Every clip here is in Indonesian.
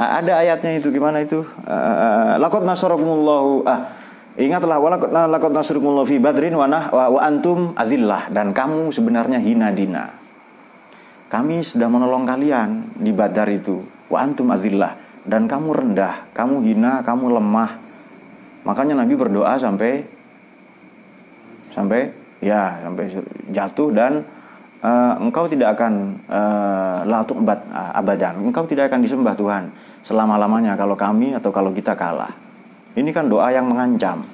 Ah, ada ayatnya itu gimana itu? Uh, Lakot nasarakumullahu ah Ingatlah walakot nasrukumullahu fi badrin wa, wa, antum azillah dan kamu sebenarnya hina dina. Kami sedang menolong kalian di Badar itu. Wa antum azillah dan kamu rendah, kamu hina, kamu lemah. Makanya Nabi berdoa sampai sampai ya sampai jatuh dan uh, engkau tidak akan uh, abadan. Engkau tidak akan disembah Tuhan selama-lamanya kalau kami atau kalau kita kalah. Ini kan doa yang mengancam,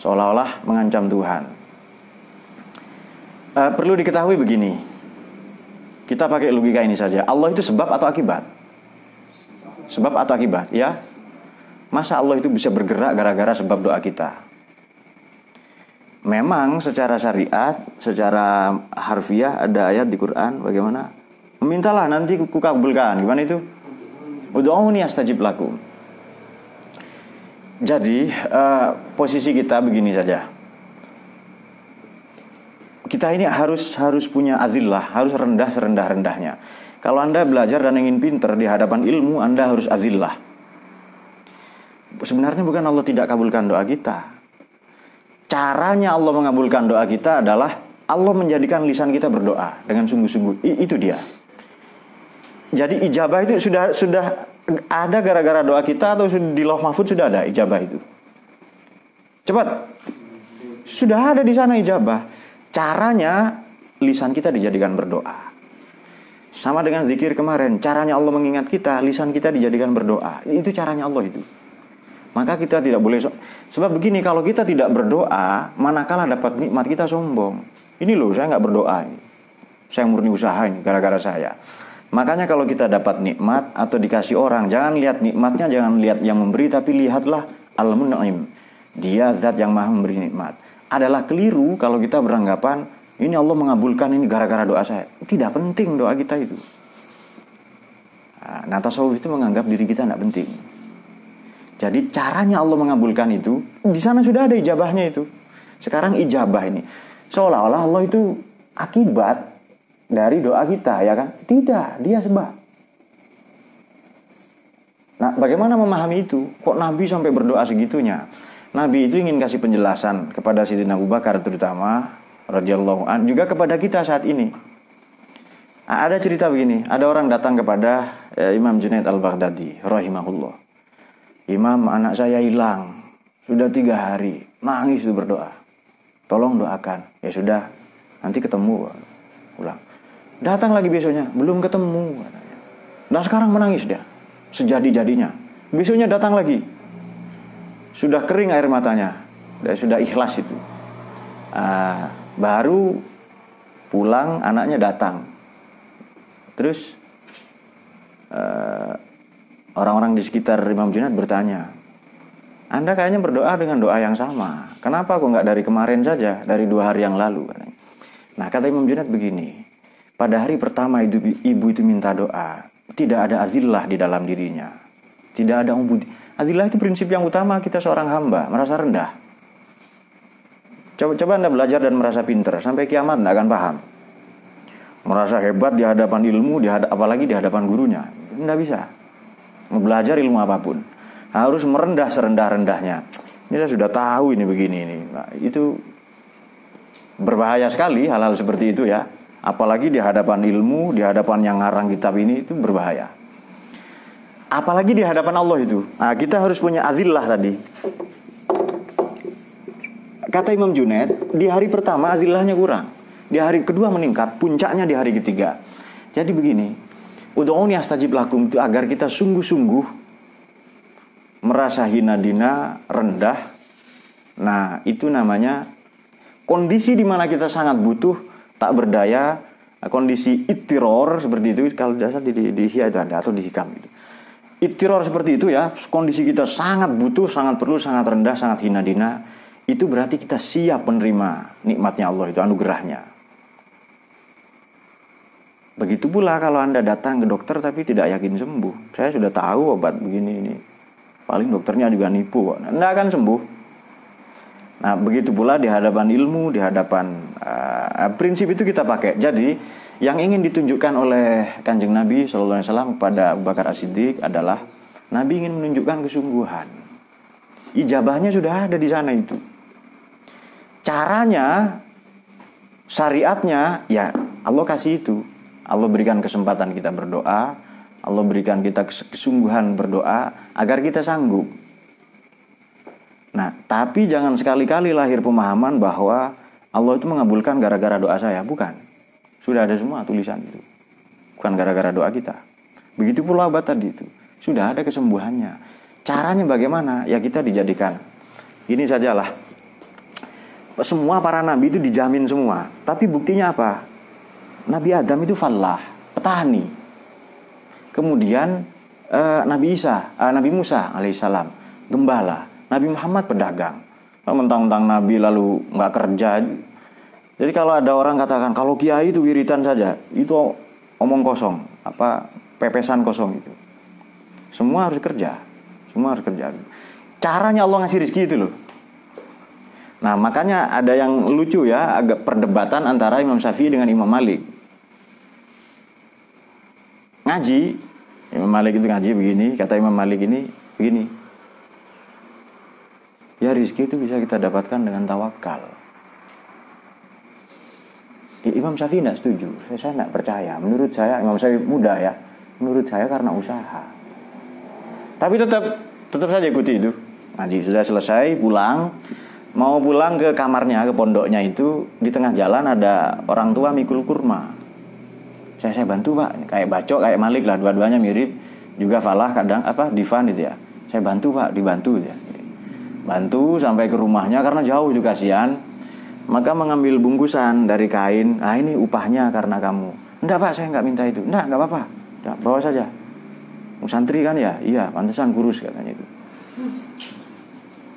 seolah-olah mengancam Tuhan. Uh, perlu diketahui begini, kita pakai logika ini saja. Allah itu sebab atau akibat? Sebab atau akibat? Ya, masa Allah itu bisa bergerak gara-gara sebab doa kita? Memang secara syariat, secara harfiah ada ayat di Quran bagaimana? Mintalah nanti kukabulkan. Gimana itu? Udu'uni astajib lakum. Jadi uh, posisi kita begini saja. Kita ini harus harus punya azillah, harus rendah serendah rendahnya. Kalau anda belajar dan ingin pinter di hadapan ilmu, anda harus azillah. Sebenarnya bukan Allah tidak kabulkan doa kita. Caranya Allah mengabulkan doa kita adalah Allah menjadikan lisan kita berdoa dengan sungguh-sungguh. Itu dia. Jadi ijabah itu sudah sudah ada gara-gara doa kita atau di loh mahfud sudah ada ijabah itu? Cepat. Sudah ada di sana ijabah. Caranya lisan kita dijadikan berdoa. Sama dengan zikir kemarin, caranya Allah mengingat kita, lisan kita dijadikan berdoa. Itu caranya Allah itu. Maka kita tidak boleh so sebab begini kalau kita tidak berdoa, manakala dapat nikmat kita sombong. Ini loh, saya nggak berdoa. Saya murni usaha ini gara-gara saya. Makanya kalau kita dapat nikmat atau dikasih orang, jangan lihat nikmatnya, jangan lihat yang memberi, tapi lihatlah al-mun'im. Dia zat yang maha memberi nikmat. Adalah keliru kalau kita beranggapan, ini Allah mengabulkan ini gara-gara doa saya. Tidak penting doa kita itu. Nah, tasawuf itu menganggap diri kita tidak penting. Jadi caranya Allah mengabulkan itu, di sana sudah ada ijabahnya itu. Sekarang ijabah ini. Seolah-olah Allah itu akibat dari doa kita ya kan? Tidak, dia sebab. Nah, bagaimana memahami itu? Kok Nabi sampai berdoa segitunya? Nabi itu ingin kasih penjelasan kepada Sayyidina Abu Bakar terutama radhiyallahu an juga kepada kita saat ini. Ada cerita begini, ada orang datang kepada eh, Imam Junaid al-Baghdadi rahimahullah. Imam anak saya hilang sudah tiga hari, nangis itu berdoa. Tolong doakan. Ya sudah, nanti ketemu ulang. Datang lagi besoknya, belum ketemu. Nah sekarang menangis dia, sejadi-jadinya. Besoknya datang lagi, sudah kering air matanya, dan sudah ikhlas itu. Uh, baru pulang anaknya datang, terus uh, orang-orang di sekitar Imam Junaid bertanya, anda kayaknya berdoa dengan doa yang sama. Kenapa kok nggak dari kemarin saja, dari dua hari yang lalu? Nah kata Imam Junaid begini, pada hari pertama ibu, ibu itu minta doa, tidak ada azillah di dalam dirinya. Tidak ada umbud. Azillah itu prinsip yang utama kita seorang hamba, merasa rendah. Coba, coba Anda belajar dan merasa pinter, sampai kiamat Anda akan paham. Merasa hebat di hadapan ilmu, di hadap, apalagi di hadapan gurunya. Tidak bisa. Belajar ilmu apa pun. Harus merendah serendah-rendahnya. Ini saya sudah tahu ini begini ini. Nah, itu berbahaya sekali hal-hal seperti itu ya. Apalagi di hadapan ilmu, di hadapan yang ngarang kitab ini itu berbahaya. Apalagi di hadapan Allah itu. Nah, kita harus punya azillah tadi. Kata Imam Junaid, di hari pertama azillahnya kurang. Di hari kedua meningkat, puncaknya di hari ketiga. Jadi begini, Udu'uni astajib lakum itu agar kita sungguh-sungguh merasa hina dina, rendah. Nah, itu namanya kondisi di mana kita sangat butuh tak berdaya, kondisi itiror seperti itu kalau dasar di, di, di itu ada atau di hikam itu. Itiror seperti itu ya, kondisi kita sangat butuh, sangat perlu, sangat rendah, sangat hina dina. Itu berarti kita siap menerima nikmatnya Allah itu, anugerahnya. Begitu pula kalau Anda datang ke dokter tapi tidak yakin sembuh. Saya sudah tahu obat begini ini. Paling dokternya juga nipu Anda akan sembuh. Nah, begitu pula di hadapan ilmu, di hadapan uh, prinsip itu kita pakai. Jadi, yang ingin ditunjukkan oleh Kanjeng Nabi Shallallahu alaihi wasallam kepada Abu Bakar As-Siddiq adalah Nabi ingin menunjukkan kesungguhan. Ijabahnya sudah ada di sana itu. Caranya, syariatnya, ya Allah kasih itu. Allah berikan kesempatan kita berdoa, Allah berikan kita kesungguhan berdoa agar kita sanggup. Nah, tapi jangan sekali-kali lahir pemahaman bahwa Allah itu mengabulkan gara-gara doa saya, bukan. Sudah ada semua tulisan itu. Bukan gara-gara doa kita. Begitu pula obat tadi itu. Sudah ada kesembuhannya. Caranya bagaimana? Ya kita dijadikan. Ini sajalah. Semua para nabi itu dijamin semua. Tapi buktinya apa? Nabi Adam itu fallah, petani. Kemudian uh, Nabi Isa, uh, Nabi Musa alaihissalam, gembala. Nabi Muhammad pedagang. Mentang-mentang Nabi lalu nggak kerja. Jadi kalau ada orang katakan kalau kiai itu wiritan saja, itu omong kosong, apa pepesan kosong itu. Semua harus kerja, semua harus kerja. Caranya Allah ngasih rezeki itu loh. Nah makanya ada yang lucu ya, agak perdebatan antara Imam Syafi'i dengan Imam Malik. Ngaji, Imam Malik itu ngaji begini, kata Imam Malik ini begini. Ya rizki itu bisa kita dapatkan dengan tawakal. Imam Syafi'i tidak setuju. Saya, saya tidak percaya. Menurut saya Imam Syafi'i muda ya. Menurut saya karena usaha. Tapi tetap tetap saja ikuti itu. Ngaji sudah selesai pulang mau pulang ke kamarnya ke pondoknya itu di tengah jalan ada orang tua mikul kurma saya saya bantu pak. Kayak bacok kayak malik lah dua-duanya mirip. Juga falah kadang apa divan itu ya. Saya bantu pak dibantu ya. Bantu sampai ke rumahnya karena jauh juga kasihan. Maka mengambil bungkusan dari kain ah ini upahnya karena kamu. Enggak pak saya nggak minta itu. Enggak nggak apa-apa. Bawa saja. Santri kan ya? Iya pantesan kurus katanya itu.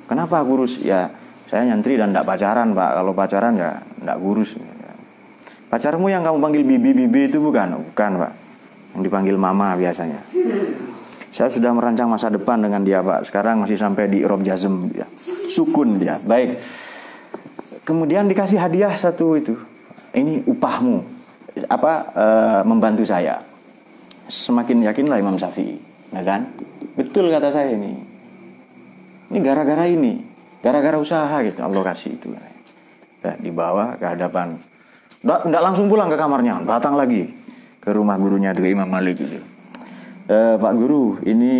Kenapa kurus? Ya saya nyantri dan tidak pacaran pak. Kalau pacaran ya tidak kurus. Pacarmu yang kamu panggil bibi-bibi itu bukan? Bukan pak. Yang dipanggil mama biasanya. Saya sudah merancang masa depan dengan dia pak. Sekarang masih sampai di Rob Jazm ya. Sukun dia. Baik. Kemudian dikasih hadiah satu itu. Ini upahmu. Apa e, membantu saya. Semakin yakinlah Imam Syafi'i. Ya kan? Betul kata saya ini. Ini gara-gara ini. Gara-gara usaha gitu Allah kasih itu. Ya, dibawa ke hadapan. Tidak langsung pulang ke kamarnya, datang lagi ke rumah gurunya itu Imam Malik gitu. E, Pak Guru, ini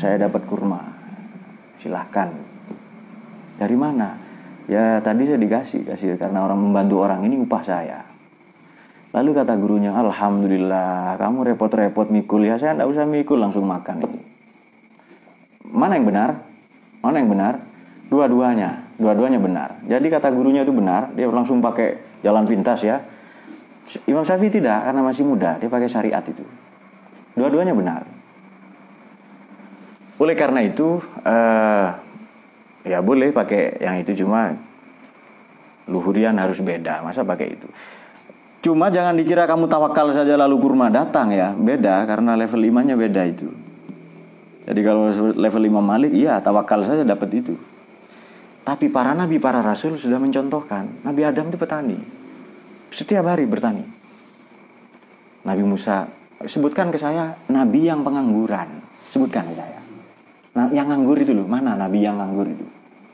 saya dapat kurma. Silahkan. Dari mana? Ya tadi saya dikasih, kasih karena orang membantu orang ini upah saya. Lalu kata gurunya, Alhamdulillah, kamu repot-repot mikul ya, saya tidak usah mikul langsung makan ini. Mana yang benar? Mana yang benar? Dua-duanya, dua-duanya benar. Jadi kata gurunya itu benar, dia langsung pakai jalan pintas ya. Imam Syafi'i tidak karena masih muda, dia pakai syariat itu. Dua-duanya benar. Oleh karena itu, uh, ya boleh pakai yang itu cuma luhurian harus beda. Masa pakai itu? Cuma jangan dikira kamu tawakal saja lalu kurma datang ya, beda karena level imannya beda itu. Jadi kalau level Imam Malik, iya tawakal saja dapat itu. Tapi para nabi, para rasul sudah mencontohkan. Nabi Adam itu petani. Setiap hari bertani. Nabi Musa, sebutkan ke saya nabi yang pengangguran. Sebutkan ke saya. Nah, yang nganggur itu loh, mana nabi yang nganggur itu?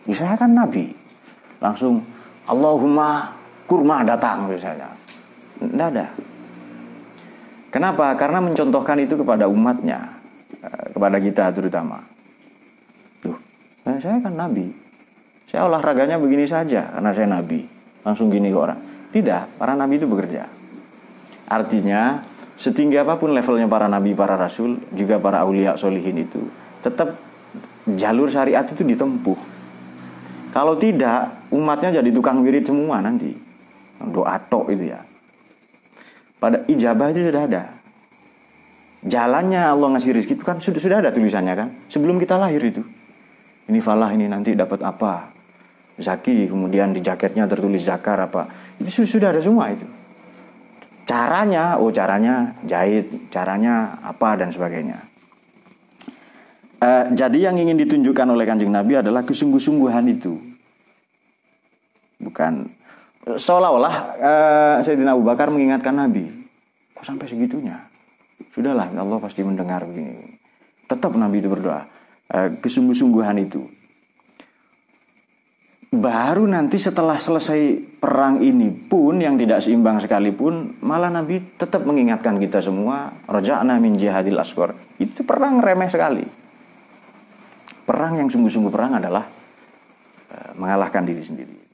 Bisa kan nabi. Langsung Allahumma kurma datang misalnya. Tidak ada. Kenapa? Karena mencontohkan itu kepada umatnya. Eh, kepada kita terutama. Tuh, saya kan nabi. Saya olahraganya begini saja karena saya nabi. Langsung gini ke orang. Tidak, para nabi itu bekerja. Artinya, setinggi apa pun levelnya para nabi, para rasul, juga para aulia solihin itu, tetap jalur syariat itu ditempuh. Kalau tidak, umatnya jadi tukang wirid semua nanti. Doa tok itu ya. Pada ijabah itu sudah ada jalannya Allah ngasih rezeki itu kan sudah sudah ada tulisannya kan sebelum kita lahir itu ini falah ini nanti dapat apa zaki kemudian di jaketnya tertulis zakar apa itu sudah ada semua itu caranya oh caranya jahit caranya apa dan sebagainya uh, jadi yang ingin ditunjukkan oleh kanjeng Nabi adalah kesungguh-sungguhan itu bukan seolah-olah uh, Sayyidina Abu Bakar mengingatkan Nabi kok sampai segitunya Sudahlah, Allah pasti mendengar begini. Tetap Nabi itu berdoa. Eh, kesungguh-sungguhan itu. Baru nanti setelah selesai perang ini pun yang tidak seimbang sekalipun, malah Nabi tetap mengingatkan kita semua, roja'na min jihadil asgor. Itu perang remeh sekali. Perang yang sungguh-sungguh perang adalah uh, mengalahkan diri sendiri.